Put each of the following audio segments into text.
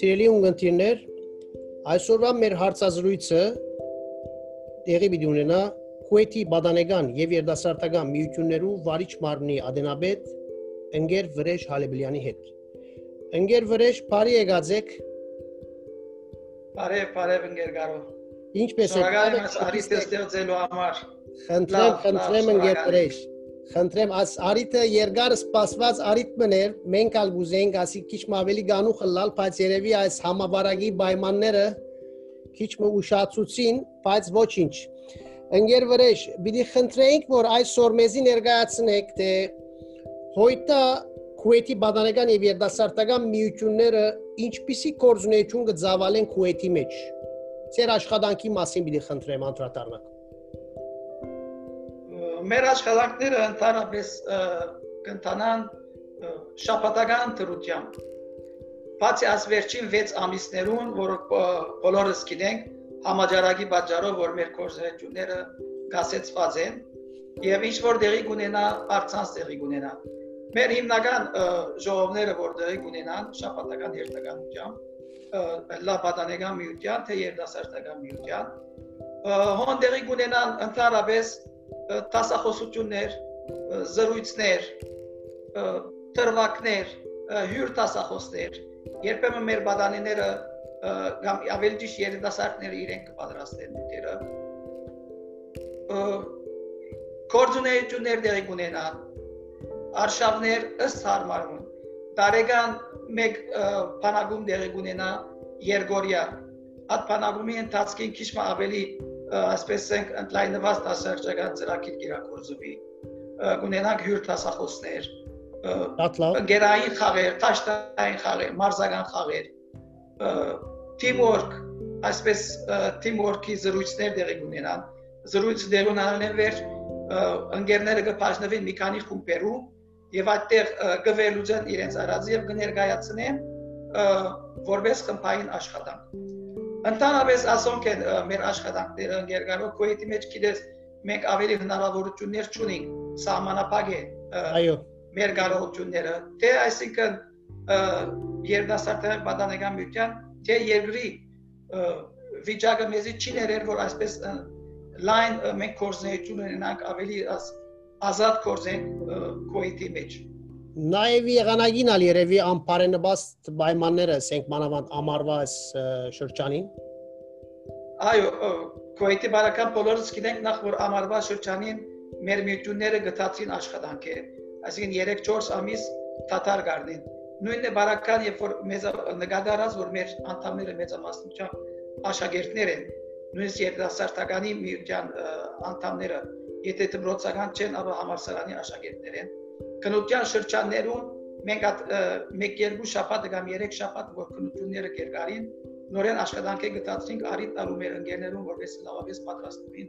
Սիրելի ունգընտիրներ, այսօրվա մեր հարցազրույցը տեղի պիտի ունենա Քուեթի բադանեգան եւ երդասարտական միություններու վարիչ մարմնի ադենաբեդ ընկեր Վրեժ Հալեբլյանի հետ։ Ընկեր Վրեժ, բարի եկած եք։ Բարև, բարև ընկեր Գարո։ Ինչպես եք։ Շնորհակալ եմ արիստը ստեղծելու համար։ Խնդրեմ, խնդրեմ ընկեր Վրեժ։ Խնդրեմ, աս արիտը երկար սպասված արիտ մներ, մենք ալ գուզենք ասի քիչ ավելի գանուխ լալ, բայց երևի այս համավարակի պայմանները քիչ մը ուշացուցին, բայց ոչինչ։ Ընկեր Վրեժ, պիտի խնդրեինք, որ այսօր մեզի ներկայացնեք, թե հոյտա Քուեթի բադանեգան եւ երդասարտական միությունները ինչպիսի կորզունեություն կձավալեն Քուեթի մեջ։ Ձեր աշխատանքի մասին պիտի խնդրեմ անդրադառնաք մեր աշխատանքները ընդհանրապես կընթանան շաբաթական դրությամբ։ Բացի այս վերջին 6 ամիսներուն, որ բոլորս գիտենք, համաճարակի պատճառով, որ մեր կորզերությունները գասեցված են, եւ ինչ որ դեղի կունենա, արցանց դեղի կունենա։ Մեր հիմնական ժողովները, որ դեղի կունենան շաբաթական երթականությամբ, լապատանեգան միության, թե երդասարտական միության, հոն դեղի կունենան ընդհանրապես տասախոսություններ, զրույցներ, տրվակներ, հյուր տասախոսներ, երբեմն մեր բադանիները կամ ավելի ճիշտ երիտասարդները իրենք կպատրաստեն նյութերը կորձունեություններ դեղի կունենան արշավներ ըստ հարմարուն տարեկան մեկ բանակում դեղի կունենա Երգորիա այդ բանակումի ընթացքին քիչ ավելի այսպես ենք ընդլայնված դասարճական ծրագիր կիրակորձվի կունենանք հյուր տասախոսներ ընկերային խաղեր, տաշտային խաղեր, մարզական խաղեր team work այսպես team work-ի զրույցներ դեղի կունենան զրույցը դեղի ունենան վեր ընկերները կփաշնվեն մի քանի խումբերու եւ այդտեղ կվերլուծեն իրենց արածը եւ կներկայացնեն որպես խմբային աշխատանք Ընդհանրապես ասոնք են մեր աշխատանքները ընկերգարով քոյետի մեջ գիտես մենք ավելի հնարավորություններ չունենք սահմանապակ է այո մեր կարողությունները թե այսինքն երդասարտական պատանեկան միության թե երկրի վիճակը մեզի չի ներեր որ այսպես լայն մենք կորզնեություն ունենանք ավելի ազատ կորզենք քոյետի մեջ Նաև եղանակին ալ երևի անպարենպաստ պայմանները, ասենք մանավանդ ամառվա այս շրջանին։ Այո, Քուվեյթի բարական բոլորս գիտենք նախ որ ամառվա շրջանին մեր միությունները գտածին աշխատանքի, այսինքն 3-4 ամիս թաթար գարնին։ Նույնն է բարական, երբ որ մեզ նկատառած որ մեր անդամները մեծամասնությամբ աշակերտներ են, նույնիսկ երիտասարդականի միության անդամները, եթե դպրոցական չեն, ապա համալսարանի աշակերտներ են քնության շրջաններում մենք այդ 1-2 շաբաթ կամ 3 շաբաթ որ քնությունները կերկարին նորեն աշխատանք է գտածրինք արիտ տալու մեր ընկերներուն որպես լավապես պատրաստվին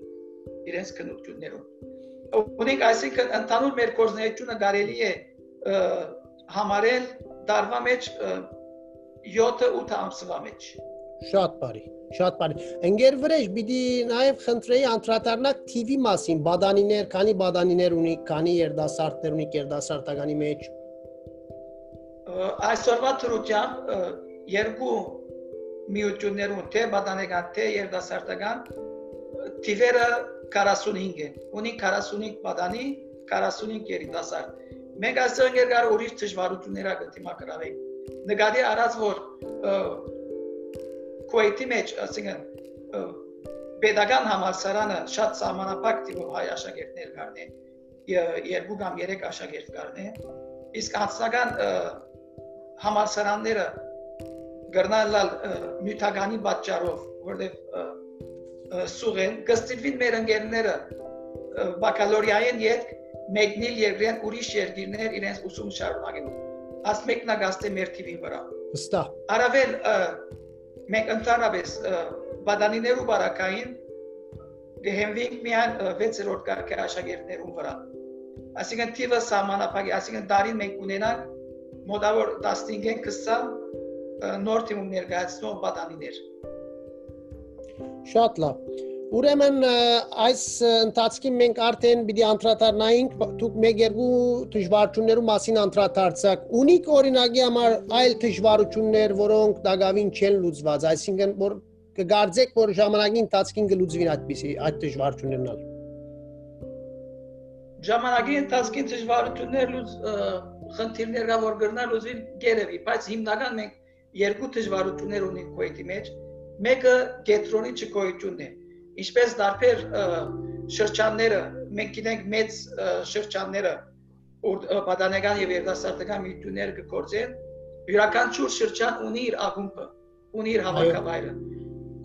իրենց քնություններուն ունենք այսինքն ընդհանուր մեր կորզնեությունը կարելի է համարել դարվա մեջ 7-8 ամսվա մեջ շատ բարի Շատ բարի։ Ընկեր վրեժ, պիտի նաև խնդրեի անդրադառնալ TV մասին, բադանիներ, քանի բադանիներ ունի, քանի երդասարտներ ունի երդասարտականի մեջ։ Այսօրվա թրուճան երկու միություններուն, թե բադանեկան, թե երդասարտական TV-ը 45 են։ Ունի 45 բադանի, 45 երիտասարդ։ Մենք այսօր երկար ուրիշ դժվարություններ կդիմակրավենք։ Նկատի առած որ Քուվեյթի մեջ, ասենք pedagogan համալսարանը շատ սահմանափակ տիպով հայ աշակերտներ կառնեն, երկու կամ երեք աշակերտ կառնեն, իսկ անձնական համալսարանները գրնալալ նյութականի պատճառով, որտեղ սուղեն, կստիպվին մեր ընկերները բակալորիային յետ մեկնիլ երկրեն ուրիշ երկիրներ իրենց ուսում շարունակելու։ Աս մեկնագաստե մեր թիվին վրա։ Վստահ։ Արավել մենք ընդհանրապես բադանիներու բարակային դեհենվինք միան 6-րդ կարգի աշակերտներուն վրա։ Այսինքն թիվը սահմանափակ է, այսինքն դարին մենք ունենանք մոտավոր 15-ին 20 նոր թիմում ներկայացնող բադանիներ։ Շատ լավ։ Ուրեմն այս ընթացքի մենք արդեն պիտի անդրադառնայինք դուք մեկ երկու դժվարություններու մասին անդրադարձակ։ Ունիք օրինակի համար այլ դժվարություններ, որոնք դակավին չեն լուծված, այսինքն որ կգարձեք, որ ժամանակի ընթացքին կլուծվին այդպիսի այդ դժվարություններն։ Ժամանակի ընթացքին դժվարություններ լուծ խնդիրներ կա որ գրնալ լուծվին գերեւի, բայց հիմնական մենք երկու դժվարություններ ունենք քոյտի մեջ։ Մեկը գետրոնի չկոյությունն է ինչպես դարբեր շրջանները մենք գիտենք մեծ շրջանները պատանեկան եւ երիտասարդական միություններ կգործեն յուրաքանչյուր շրջան ունի իր ակումբը ունի իր հավաքավայրը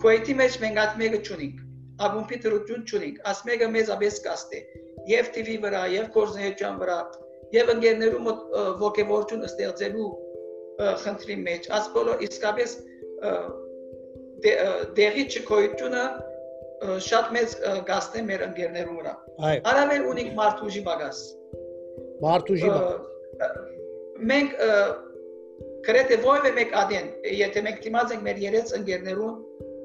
Քուեյթի մեջ մենք այդ մեկը չունենք ակումբի դրություն չունենք աս մեկը մեծ աբես կաստ է եւ TV վրա եւ կորզնեյության վրա եւ ընկերներու մոտ ողջևորություն ստեղծելու խնդրի մեջ աս բոլոր իսկապես դեղի չկոյությունը շատ մեծ գաստ է մեր ընկերներու վրա։ Արավել ունիկ Մարտուժի բագաս։ Մարտուժի Մենք գրեթե ովը մեկ ադեն, եթե մենք դիմաց ենք մեր երեց ընկերներուն,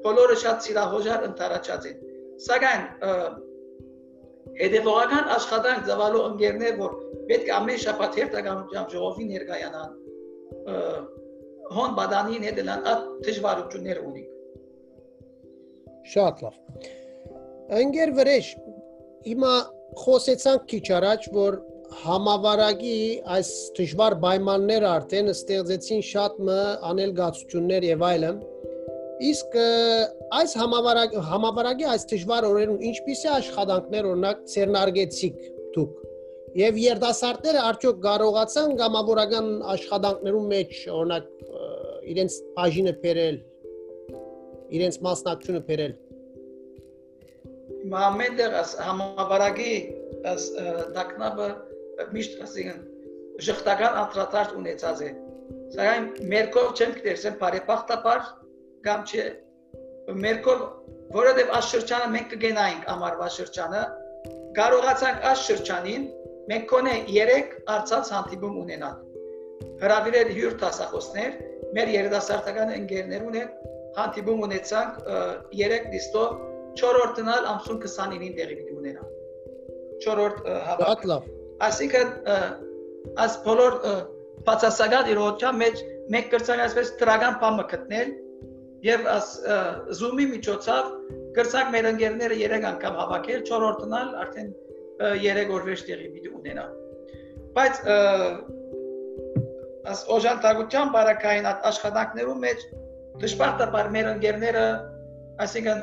բոլորը շատ սիրահոժար ընթարաճած են։ Սակայն հետևողական աշխատանք ծավալու ընկերներ, որ պետք է ամեն շաբաթ հերթականությամբ ժողովի ներկայանան, հոն բադանին հետելան այդ դժվարություններ ունի։ Շատ լավ։ Ընկեր վրեժ, հիմա խոսեցանք քիչ առաջ, որ համավարակի այս դժվար պայմանները արդեն ստեղծեցին շատ մը անելգացություններ եւ այլն։ Իսկ այս համավարակ համավարակի այս դժվար օրերում ինչպիսի աշխատանքներ օրինակ ցերնարգեցիք դուք եւ երդասարտները արդյոք կարողացան գամավորական աշխատանքներում մեջ օրինակ իրենց բաժինը բերել իրենց մասնակցությունը բերել։ Մամեդեր համավարակի դակնաբը միշտ ասին ժխտական անդրադարձ ունեցած է։ Սակայն մերկով չեմ կտերսեմ բարեփոխտապար կամ չէ մերկով որովհետև այս շրջանը մենք կգենայինք ամառվա շրջանը կարողացանք այս շրջանին մենք կոնե 3 արծած հանդիպում ունենալ հրավիրել հյուր տասախոսներ մեր երիտասարդական ընկերներ ունեն հանդիպում ունեցանք 3 լիստով 4-րդ տնալ ամսուն 29-ին տեղի պիտի ունենա 4-րդ հավաք լավ այսինքն աս բոլոր բացասական իրողության մեջ մենք կրցանք այսպես դրական բամը գտնել եւ աս Zoom-ի միջոցով կրցանք մեր ընկերները 3 անգամ հավաքել 4-րդ տնալ արդեն 3 օր վերջ տեղի պիտի ունենա բայց աս օժանդակության բարակային աշխատանքներում մեջ դժբախտաբար մեր ընկերները, այսինքն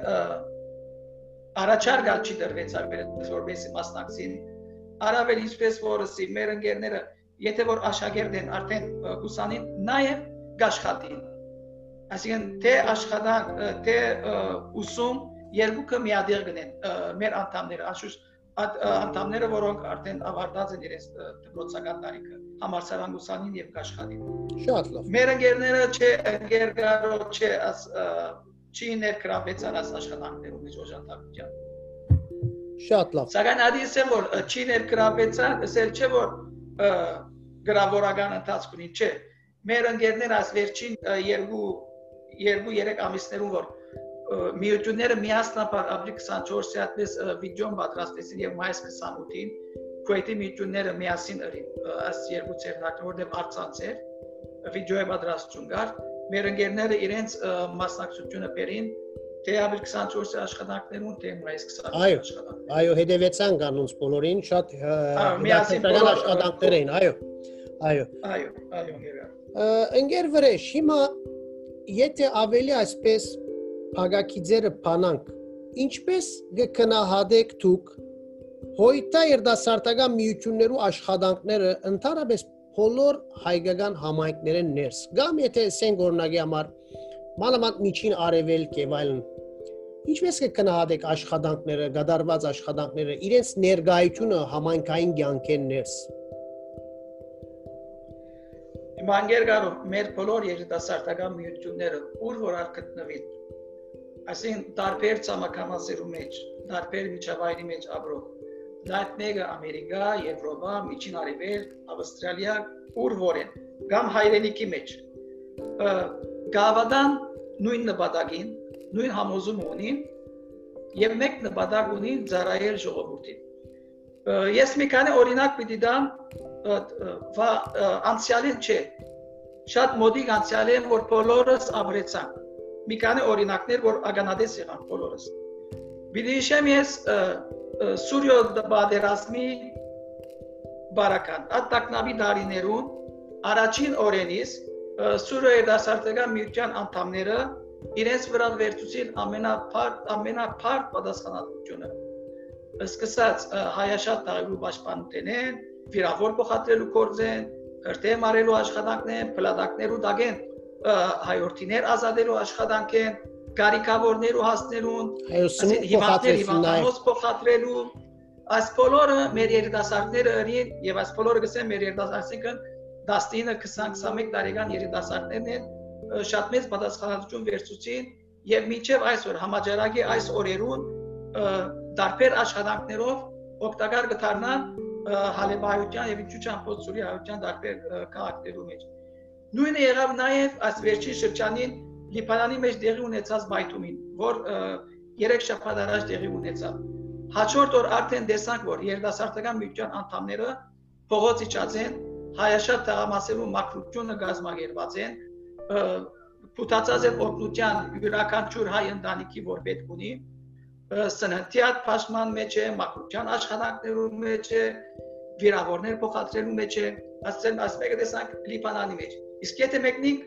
առաջար գալ չի դրվեց այլպես որպեսի մասնակցին արավել ինչպես որ ասի մեր ընկերները եթե որ աշակերտ են արդեն ուսանին նաև գաշխատին այսինքն թե աշխատանք թե ուսում երկուքը միադեղ գնեն մեր անդամները անշուշտ անդամները, որոնք արդեն ավարտած են իրենց դպրոցական տարիքը, համալսարան ուսանին եւ աշխատին։ Շատ լավ։ Մեր ընկերները չէ ընկեր գարո չէ աս չի ներգրավեցան աս աշխատանքներում մեջ օժանդակության։ Շատ լավ։ Սակայն ադիսեմ որ չի ներգրավեցան, ասել չէ որ գրավորական ընթացք ունի, չէ։ Մեր ընկերները աս վերջին 2 2-3 ամիսներում որ միությունները միասնապար ապրիլ 24-ի այդպես վիդեոն պատրաստեցին եւ մայիս 28-ին Քուեյթի միությունները միասին ըրին այս երկու ցերնակը որտեղ արցանց էր վիդեոյի պատրաստություն կար մեր ընկերները իրենց մասնակցությունը բերին թե ապրիլ 24-ի աշխատանքներուն թե մայիս 28-ի աշխատանքներուն այո հետևեցան կանոնց բոլորին շատ միասին աշխատանքներ էին այո այո այո այո ընկեր վրեժ հիմա եթե ավելի այսպես ագակիձերը բանանք ինչպես կքնահատեք դուք հոյտա երդասարտական միություններու աշխատանքները ընդհանրապես բոլոր հայկական համայնքներեն ներս կամ եթե ասենք օրինակի համար մանավանդ միջին արևելք եւ այլն ինչպես կքնահատեք աշխատանքները գդարված աշխատանքները իրենց ներգայությունը համայնքային ցանկեն ներս Իմանգեր գարու մեր բոլոր երիտասարդական միությունները ուր որ գտնվին այսին տարբեր ցամաքամասերու մեջ, տարբեր միջավայրի մեջ ապրող։ Այդ մեկը Ամերիկա, Եվրոպա, Միջին Արևելք, Ավստրալիա, ուր որ են, կամ հայրենիքի մեջ։ Գավադան նույն նպատակին, նույն համոզում ունին, եւ մեկ նպատակ ունի ծառայել ժողովրդին։ Ես մի քանի օրինակ պիտի դամ անցյալին չէ։ Շատ մոդիկ անցյալ է, որ բոլորս ապրեցանք։ Մի քանի օրինակներ, որ ագանադես եղան բոլորս։ Պիտի հիշեմ ես Սուրյո պատերազմի բարական ատակնաբի դարիներում առաջին օրենից Սուրիայի դասարտական միության անդամները իրենց վրա վերցուցին ամենափարտ ամենափարտ պատասխանատվությունը սկսած հայաշատ տարելու պաշտպանությունեն, վիրավոր փոխադրելու կորձեն, հրտե մարելու աշխատանքն են, փլատակներու դագեն հայորդիներ ազատելու աշխատանքեն, գարիկավորներու հասներուն, հիմատներ փոխադրելու այս բոլորը մեր երիտասարդները ըրին եւ այս բոլորը գսեն մեր երիտասարդիկն 19-20-21 տարեկան երիտասարդներն են շատ մեծ պատասխանատվություն վերցուցին եւ մինչեւ այսօր համաճարակի այս օրերուն դարբեր աշխատանքներով օգտակար կդառնան հալեբայության եւ ինչուչան փոցուրի հայության դարբեր քաղաքներու մեջ։ Նույնը եղավ նաեւ այս վերջին շրջանին Լիբանանի մեջ տեղի ունեցած բայթումին, որ երեք շաբաթ առաջ տեղի ունեցավ։ Հաջորդ օր արդեն տեսանք, որ երդասարտական միության անդամները փողոց իջած են, հայաշատ տղամասերու մակրությունը գազմագերված են, փութացած են օգնության յուրաքանչյուր հայ ընտանիքի, որ պետք ունի, սննդյատ փաշման մեջ է, մակրության աշխատանքներու մեջ է, վիրավորներ փոխադրելու մեջ է, ասեն ասպեկը տեսանք Լիբանանի մեջ։ Իսկ եթե մեկնիկ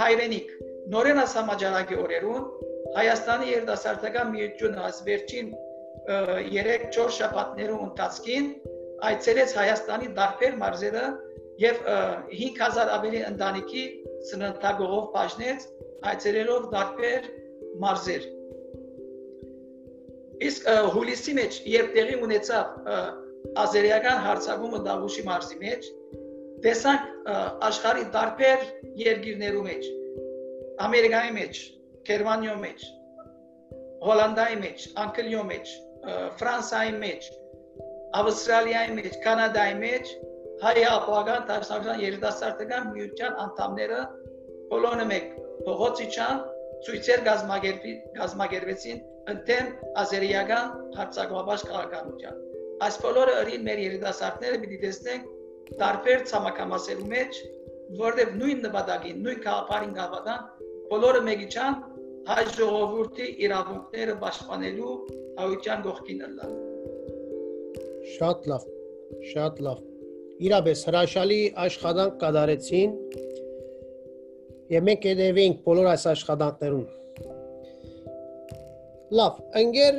հայրենիք նորեն աս համաճարակի օրերուն Հայաստանի երդասարտական միությունը աս վերջին 3-4 շաբաթներու ընթացքին այցելեց Հայաստանի դարբեր մարզերը եւ 5000 ավելի ընտանիքի սննդագողով բաժնեց այցելելով դարբեր մարզեր։ Իսկ հուլիսի մեջ, երբ տեղի ունեցավ ազերիական հարցակումը Դավուշի մարզի մեջ, տեսանք աշխարհի դարբեր երկիրներու մեջ, Ամերիկայի մեջ, Գերմանիո մեջ, Հոլանդայի մեջ, Անգլիո մեջ, Ֆրանսիայի մեջ, Ավստրալիայի մեջ, Կանադայի մեջ հայ ապագան դաշնակցության երիտասարդական միության անդամները բոլորը մեկ փողոցիչան ցույցեր գազմագերբի գազմագերբեցին ընդդեմ ազերիական հարցակվաբաշխ քաղաքականության այս բոլորը ըրին մեր երիտասարդները պիտի տեսնենք տարբեր ցամաքամասերու մեջ որտեղ նույն նպատակին նույն քաղաքային գավադան բոլորը մեգիչան հայ ժողովրդի իրավունքները պաշտպանելու հայության կողքին ըլլան շատ լավ շատ լավ իրապես հրաշալի աշխատանք կատարեցին եւ մենք հետևենք բոլոր այս աշխատանքներուն։ Լավ, ընկեր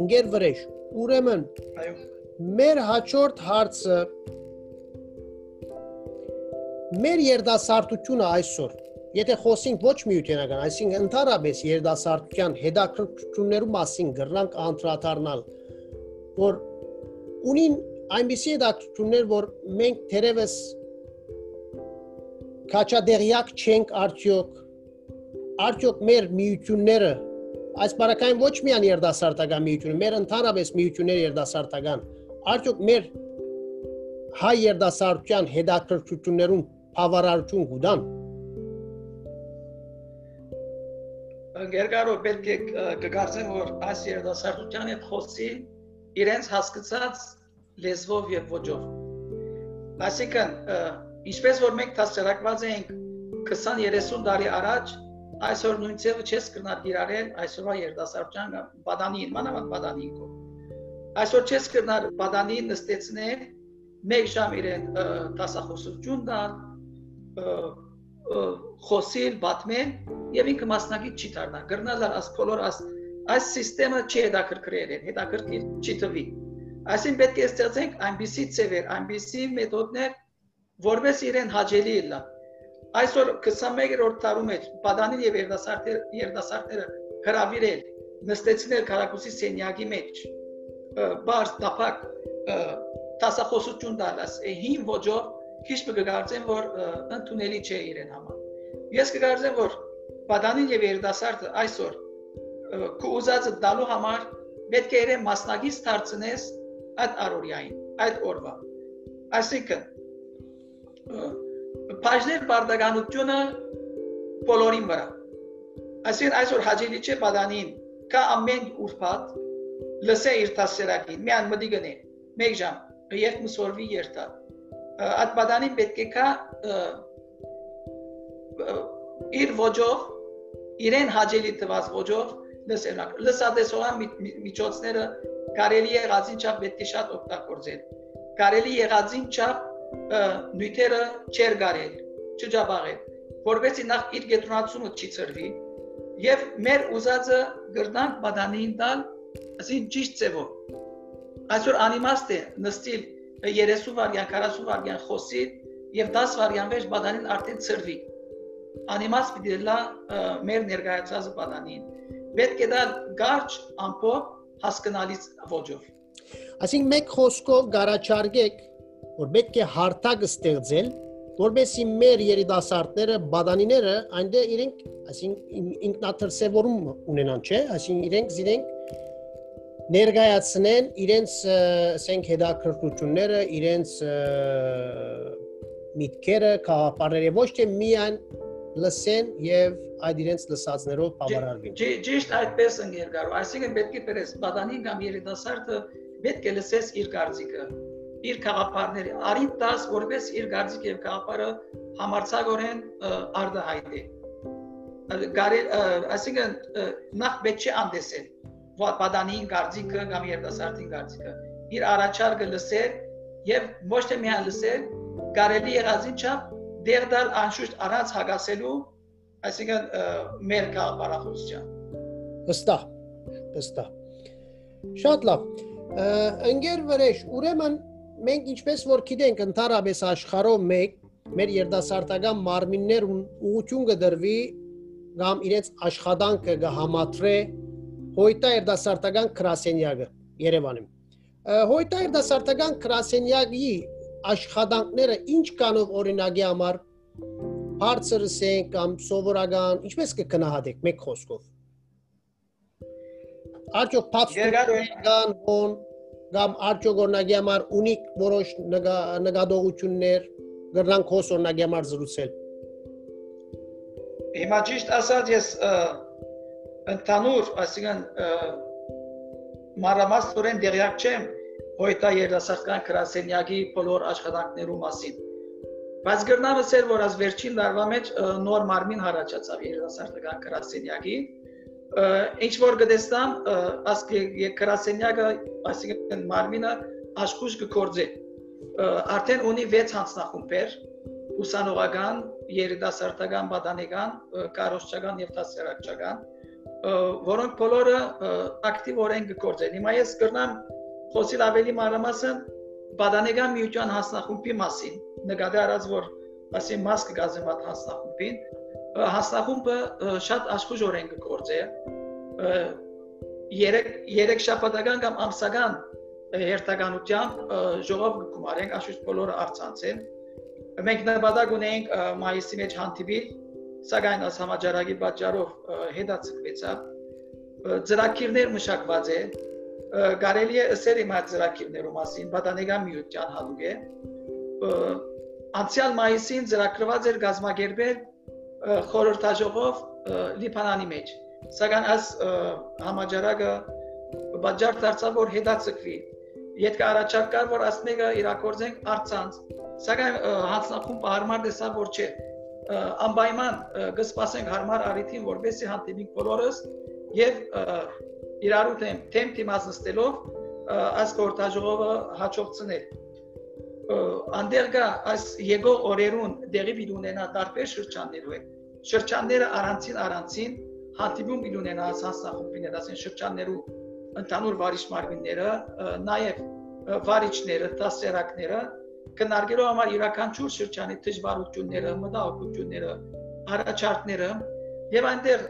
ընկեր վրեժ, ուրեմն այո մեր հաջորդ հարցը մեր երդասարտությունը այսօր Եթե խոսենք ոչ միութենական, այսինքն ընդհանրապես երդասարտության հետաքրքրություններու մասին գրնանք անդրադառնալ, որ ունին այնպիսի հետաքրքրություններ, որ մենք թերևս քաչադեղյակ չենք արդյոք արդյոք մեր միությունները այս բարակային ոչ միայն երդասարտական միությունը, մեր ընդհանրապես միությունները երդասարտական, արդյոք մեր հայ երդասարտության հետաքրքրություններուն բավարարություն կուտան։ Գերգարո պետք է կգարձեմ, որ այս երդասարտության հետ խոսի իրենց հասկացած լեզվով եւ ոճով։ Այսինքն, ինչպես որ մենք հասարակված ենք 20-30 տարի առաջ, այսօր նույն ձևը չես կրնար դիրարել այսօրվա երդասարության բադանին, մանավանդ բադանին կո։ Այսօր չես կրնար բադանին նստեցնել մեկ ժամ իրեն տասախոսություն տալ, խոսիլ, բատմել եւ ինքը մասնակից չի դառնա։ Գրնալ աս բոլոր աս այս համակարգը չի հետաքրքրել, հետաքրքիր չի թվի։ Այսին պետք է ստեղծենք այնպիսի ծևեր, այնպիսի մեթոդներ, որպես իրեն հաջելի լա։ Այսօր 21-րդ տարում մեջ Բադանին եւ երդասարտները երդասարտները հravirել, նստեցնել քարակուսի սենյակի մեջ, բարձ տապակ տասախոսություն տալաս, հին ոճով քիչ կգարձեմ, որ ընդունելի չէ իրեն համար։ Ես կգարձեմ, որ Բադանին եւ երդասարտը այսօր քո ուզածը տալու համար պետք է իրեն մասնագից դարձնես այդ առօրյային, այդ օրվա։ Այսինքն բաժներ բարդականությունը բոլորին վրա։ Այսինքն այսօր հաջելի չէ բադանին կա ամեն ուրբաթ լսե իր տասերակին միան մտի գնի մեկ ժամ երբ մսորվի երթա այդ բադանին պետք է կա իր ոճով իրեն հաջելի տված ոճով լսենակ լսադեսողան միջոցները կարելի է ղազին չափ պետք է շատ օգտագործել կարելի եղածին չափ նյութերը չեր գարել չջաբաղել որովհետեւ նախ իր գետրոնացումը չի ծրվի եւ մեր ուզածը գրնանք բադանին տալ ասին ճիշտ ձևով այսօր անիմաստ է նստիլ 30 վարյան 40 վարյան խոսի եւ 10 վարյան վեր բադանին արդեն ծրվի անիմաստ պիտի լա մեր ներկայացած բադանին պետք է դա գարչ ամփոփ հասկանալից ոճով Այսինքն մեկ խոսքով գարաչարգեք, որ պետք է հարթակ ստեղծել, որբեսի մեր երիտասարդները, բադանիները այնտեղ իրենք, այսինքն ինքնաթրսևորում ունենան, չէ՞, այսինքն իրենք իրենք ներկայացնեն իրենց ասենք հետաքրքրությունները, իրենց միտքերը, կաղապարները ոչ թե միայն լսեն եւ այդ իրենց լսածներով բավարարվին։ Ճիշտ այդպես են երկարու, այսինքն պետք է դերես բադանին կամ երիտասարդը պետք է լսես իր գարձիկը իր խաղապարները արին տաս որպես իր գարձիկ եւ խաղապարը համարցակորեն արդահայտի գարել այսինքն նախ պետք է անդեսել վատպադանին գարձիկը կամ երիտասարդին գարձիկը իր առաջարկը լսել եւ ոչ թե միայն լսել կարելի եղածին չափ դերդալ անշուշտ առանց հագասելու այսինքն մեր խաղապարախոսության վստահ վստահ շատ լավ ընկեր վրեժ, ուրեմն մենք ինչպես որ գիտենք ընդհանրապես աշխարհով մեկ մեր երդասարտական մարմիններ ուղություն կդրվի կամ իրենց աշխատանքը կհամատրե հոյտա երդասարտական քրասենյակը Երևանում։ Հոյտա երդասարտական քրասենյակի աշխատանքները ինչ կանով օրինակի համար բարձր սեն կամ սովորական ինչպես կգնահատեք մեկ խոսքով Արդյոք փաստորեն ոն կամ արդյոք օրնագի համար ունիկ որոշ նկատողություններ գրնան քոս օրնագի համար զրուցել։ Հիմա ճիշտ ասած ես ընդհանուր, այսինքն մանրամասնորեն դերյակ չեմ հոյտա երդասարտական քրասենյակի բոլոր աշխատանքներու մասին։ Բայց գրնավը սեր որ ազ վերջին դարվա մեջ նոր մարմին հարաճացավ երդասարտական քրասենյակի ինչ որ գտեսնամ ասկ երկրասենյակը այսինքն մարմինը աշխուժ կկործե արդեն ունի 6 հանձնախումբեր ուսանողական երիտասարդական բադանեկան կարոշչական եւ դասերակցական որոնք բոլորը ակտիվորեն կկործեն հիմա ես կրնամ խոսիլ ավելի մանրամասն բադանեկան միության հանձնախումբի մասին նկատի առած որ ասի մաս կգազեմ այդ հանձնախումբին հաստախումբը շատ աշխուժորեն կգործե երեք երեք շաբաթական կամ ամսական հերթականությամբ ժողով կգումարենք աշխուժ բոլորը արցանցեն մենք նպատակ ունենք մայիսի մեջ հանդիպիլ սակայն աս համաճարակի պատճառով հետացկվեցավ ծրագիրներ մշակված է կարելի է ասել իմ այդ ծրագիրներու մասին պատանեկան միության հանդուկ է անցյալ մայիսին ծրագրված էր գազམ་ագերբել խորհրդաժողով Լիբանանի մեջ։ Սակայն այս համաճարակը բաժար դարձավ որ հետացկվի։ Յետք առաջարկ կար որ ասմեգը իրակորձենք արցանց։ Սակայն հանձնախումբը հարմար դեսավ որ չէ անպայման կսպասենք հարմար արիթին որբեսի հանդիպենք բոլորս եւ իրարու թեմ թեմ դիմացնելով այս խորհրդաժողովը հաջողցնել անդեր կա այս եկող օրերուն դեղի պիտի ունենա տարբեր շրջաններու է շրջանները առանցին առանցին հանդիպում պիտի ունենա հասանախումբին ասեն շրջաններու ընդհանուր վարիչ մարմինները նաև վարիչները դասերակները կնարգելու համար յուրաքանչյուր շրջանի դժվարությունները մտահոգությունները առաջարկները եւ այնտեղ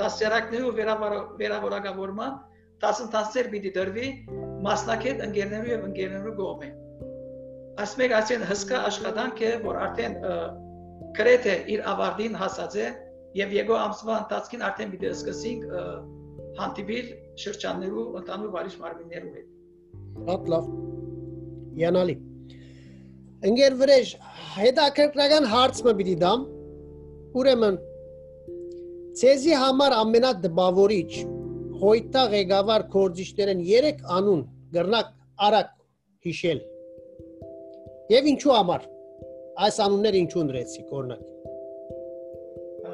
դասերակներու վերավորակավորման դասընթացներ պիտի դրվի մասնակետ ընկերներու եւ ընկերներու կողմէ։ Ասմեկ ասեն հսկա աշխատանք է, որ արդեն գրեթե իր ավարտին հասած է եւ եկո ամսվա ընթացքին արդեն պիտի սկսենք հանդիպիլ շրջաններու ընդհանուր վարիչ մարմիններու հետ։ Շատ լավ։ Յանալի։ Ընկեր վրեժ, հետաքրքրական հարց մը պիտի դամ։ ուրեմն ցեզի համար ամենադբավորիչ հոյտա ղեկավար կորձիչներն 3 անուն գրնակ արակ հիշել եւ ինչու համար այս անունները ինչու ընդրեցիք օրինակ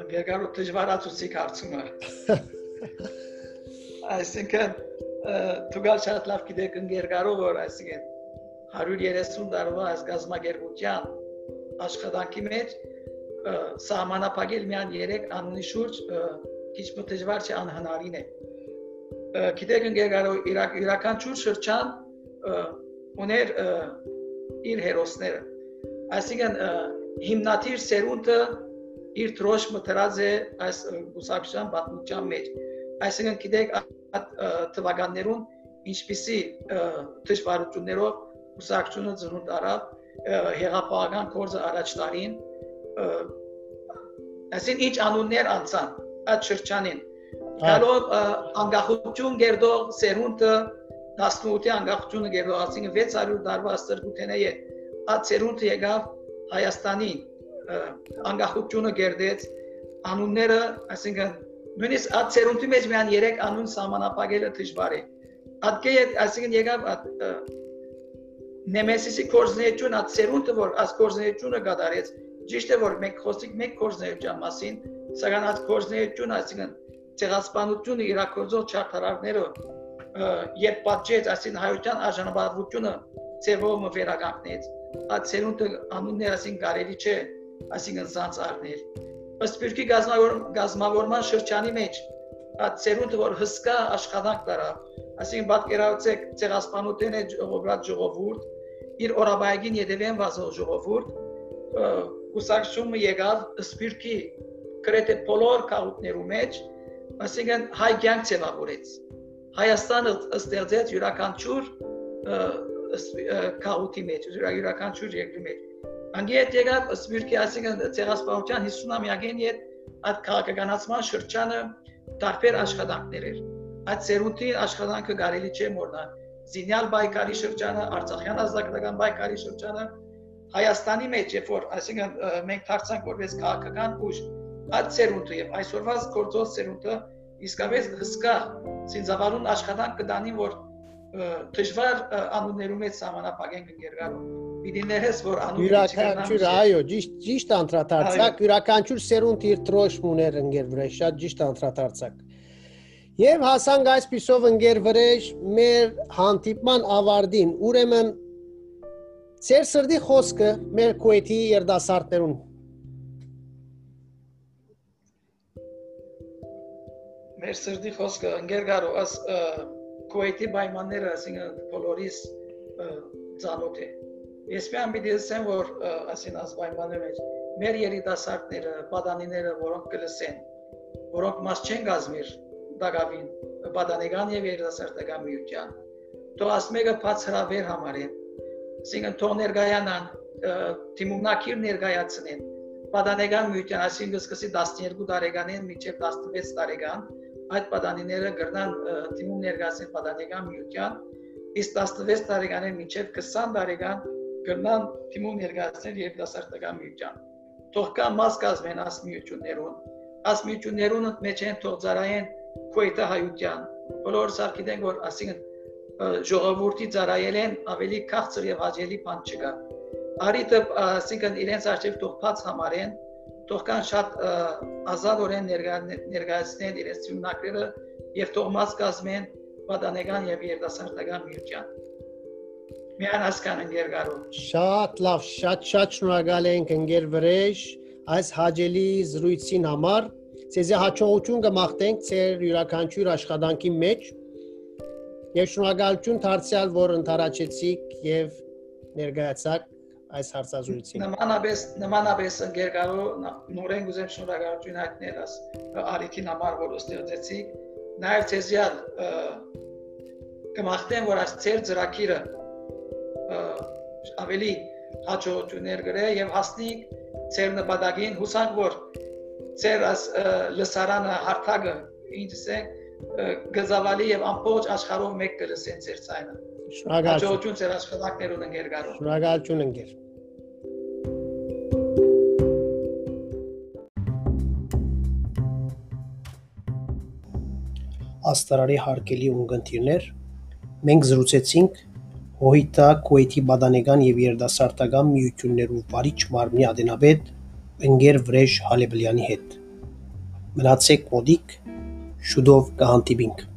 Գերգարու դժվարացուցիկ հարցումը այսինքն դուգալ շատ լավ գիտեք ընկերգարու որ այսինքն 130 տարվա այս գազագերբության աշխատանքի մեջ սահմանապակել միան 3 անունի շուրջ քիչ մը դժվար չէ անհնարին է գիտեք ընկերգարու իրակ իրականչուր շրջան ուներ իր հերոսները այսինքն հիմնադիր սերունդը իր դրոշ մտրած է այս ուսակցության պատմության մեջ այսինքն գիտեք թվականներուն ինչպիսի դժվարություններով ուսակցությունը ծնունդ արավ հեղափոխական կորձը առաջ տարին այսին ինչ անուններ անցան այդ շրջանին գալով անկախություն գերդող սերունդը 18-ի անկախությունը գերդող ասինքն 600 տարվա ստրկութենե է այդ սերունդը եկավ Հայաստանին անկախությունը գերդեց անունները այսինքն նույնիսկ այդ ծերունտի մեջ միան 3 անուն սահմանապակելը դժվար է ատկե այսինքն եկավ նեմեսիսի կորզնեություն այդ ծերունտը որ այս կորզնեությունը գդարեց ճիշտ է որ մենք խոսիկ մեկ կորզնեության մասին սակայն այդ կորզնեությունը այսինքն ցեղասպանությունը իրակորձող չարթարարները երբ պատժեց այսին հայության արժանապատվությունը ծևոմը վերականգնեց այդ ծերունտը անունները այսին կարելի չէ այսինքն սանց առնել ըստ Բյուրքի գազմավորման շրջանի մեջ այդ ծերունդը որ հսկա աշխատանք տարավ, այսինքն պատկերացրեք ցեղասպանության է ժողովրդ ժողովուրդ իր օրաբայգին յետևեն վազող ժողովուրդ կուսակցումը եկավ Սպիրկի գրեթե բոլոր քաղաքներու մեջ, այսինքն հայ կյանք ձևավորեց։ Հայաստանը ստեղծեց յուրաքանչյուր քաղաքի մեջ, յուրաքանչյուր երկրի մեջ Անգետ եկավ Սպիրկի այսինքն ցեղասպանության 50-ամյակին յետ այդ քաղաքականացման շրջանը տարբեր աշխատանքներ էր։ Այդ ծերունտի աշխատանքը կարելի չէ մոռանալ։ Զինյալ բայկարի շրջանը, Արցախյան ազգական բայկարի շրջանը, Հայաստանի մեջ, երբ որ այսինքն մենք դարձանք որպես քաղաքական ուժ, այդ ծերունտը եւ այսօրվա գործող ծերունտը իսկապես հսկա ցինզավարուն աշխատանք կդանի, որ դժվար անուններում է սահմանապակենք ընկերգարում պիտի ներես որ անունը յուրաքանչյուր այո ճիշտ ճիշտ անդրադարձակ յուրաքանչյուր սերունդ իր տրոշն ուներ ընկեր վրա շատ ճիշտ անդրադարձակ Եվ հասանք այսպիսով ընկեր վրեժ մեր հանդիպման ավարտին ուրեմն Ձեր սրդի խոսքը մեր քուեթի երդասարտներուն Մեր սրդի խոսքը ընկեր գարո աս քուեթի պայմանները ասինքն բոլորիս ծանոթ է Ես միան պիտի ասեմ, որ ասին ասպայմանը մեջ մեր երիտասարդները, պատանիները, որոնք կլսեն, որոնք մաս չեն գազմիր դակավին, պատանեկան եւ երիտասարդական միության, թող ասմեգը բաց հրավեր համարեն, ասինքն թող ներգայանան, թիմումնակիր ներգայացնեն, պատանեկան միության, ասինքն սկսի 12 տարեկանին մինչև 16 տարեկան, այդ պատանիները գրնան թիմում ներգացեն պատանեկան միության, իսկ 16 տարեկանին մինչև 20 տարեկան կրնան թիմում ներկայացնել երիտասարդական միության։ Թող կա մաս կազմեն աս միություններուն։ Աս միություններուն մեջ են թող ծարայեն քոյտա հայության։ Բոլորս արկիդեն որ ասինքն ժողովրդի ծարայել են ավելի քաղցր եւ հաջելի բան չկա։ Արիտը ասինքն իրենց արժեվ թող բաց համարեն, թող կան շատ ազատորեն ներկայացնեն իրենց ծյուննակները եւ թող մաս կազմեն պատանեկան եւ երիտասարդական միության միան հասկանան երկարով։ Շատ լավ, շատ շատ շնորհակալ ենք ընկեր վրեժ այս հաջելի զրույցին համար։ Ձեզ հաջողություն կմաղթենք ձեր յուրաքանչյուր աշխատանքի մեջ։ Եվ շնորհակալություն դարձյալ, որ ընթարաճեցիք եւ ներկայացաք այս հարցազրույցին։ Նմանապես նմանապես ընկերկարով նորեն գուզեմ շնորհակալություն հայտնել աս արիքին համար, որ ստեղծեցիք։ Նաև ցեզյալ կմաղթեմ, որ այս ծեր ծրակիրը ավելի հաջողություններ գրե եւ հասնի ծեր նպատակին հուսանք որ ծեր աս լսարանը հարթակը ինձ է գզավալի եւ ամբողջ աշխարհով մեկ կլսեն ծեր ցայնը Շնորհակալություն։ Հաջողություն ձեր աշխատանքներուն ընկեր Գարո։ Շնորհակալություն ընկեր։ Աստարարի հարգելի ունգընտիրներ, մենք զրուցեցինք Հոհիտա Կուեյթի Բադանեգան եւ Երդասարտական միություններով վարիչ Մարմնի Ադենաբեդ ընկեր Վրեժ Հալեբլյանի հետ։ Մնացեք մոդիկ, շուտով կհանդիպենք։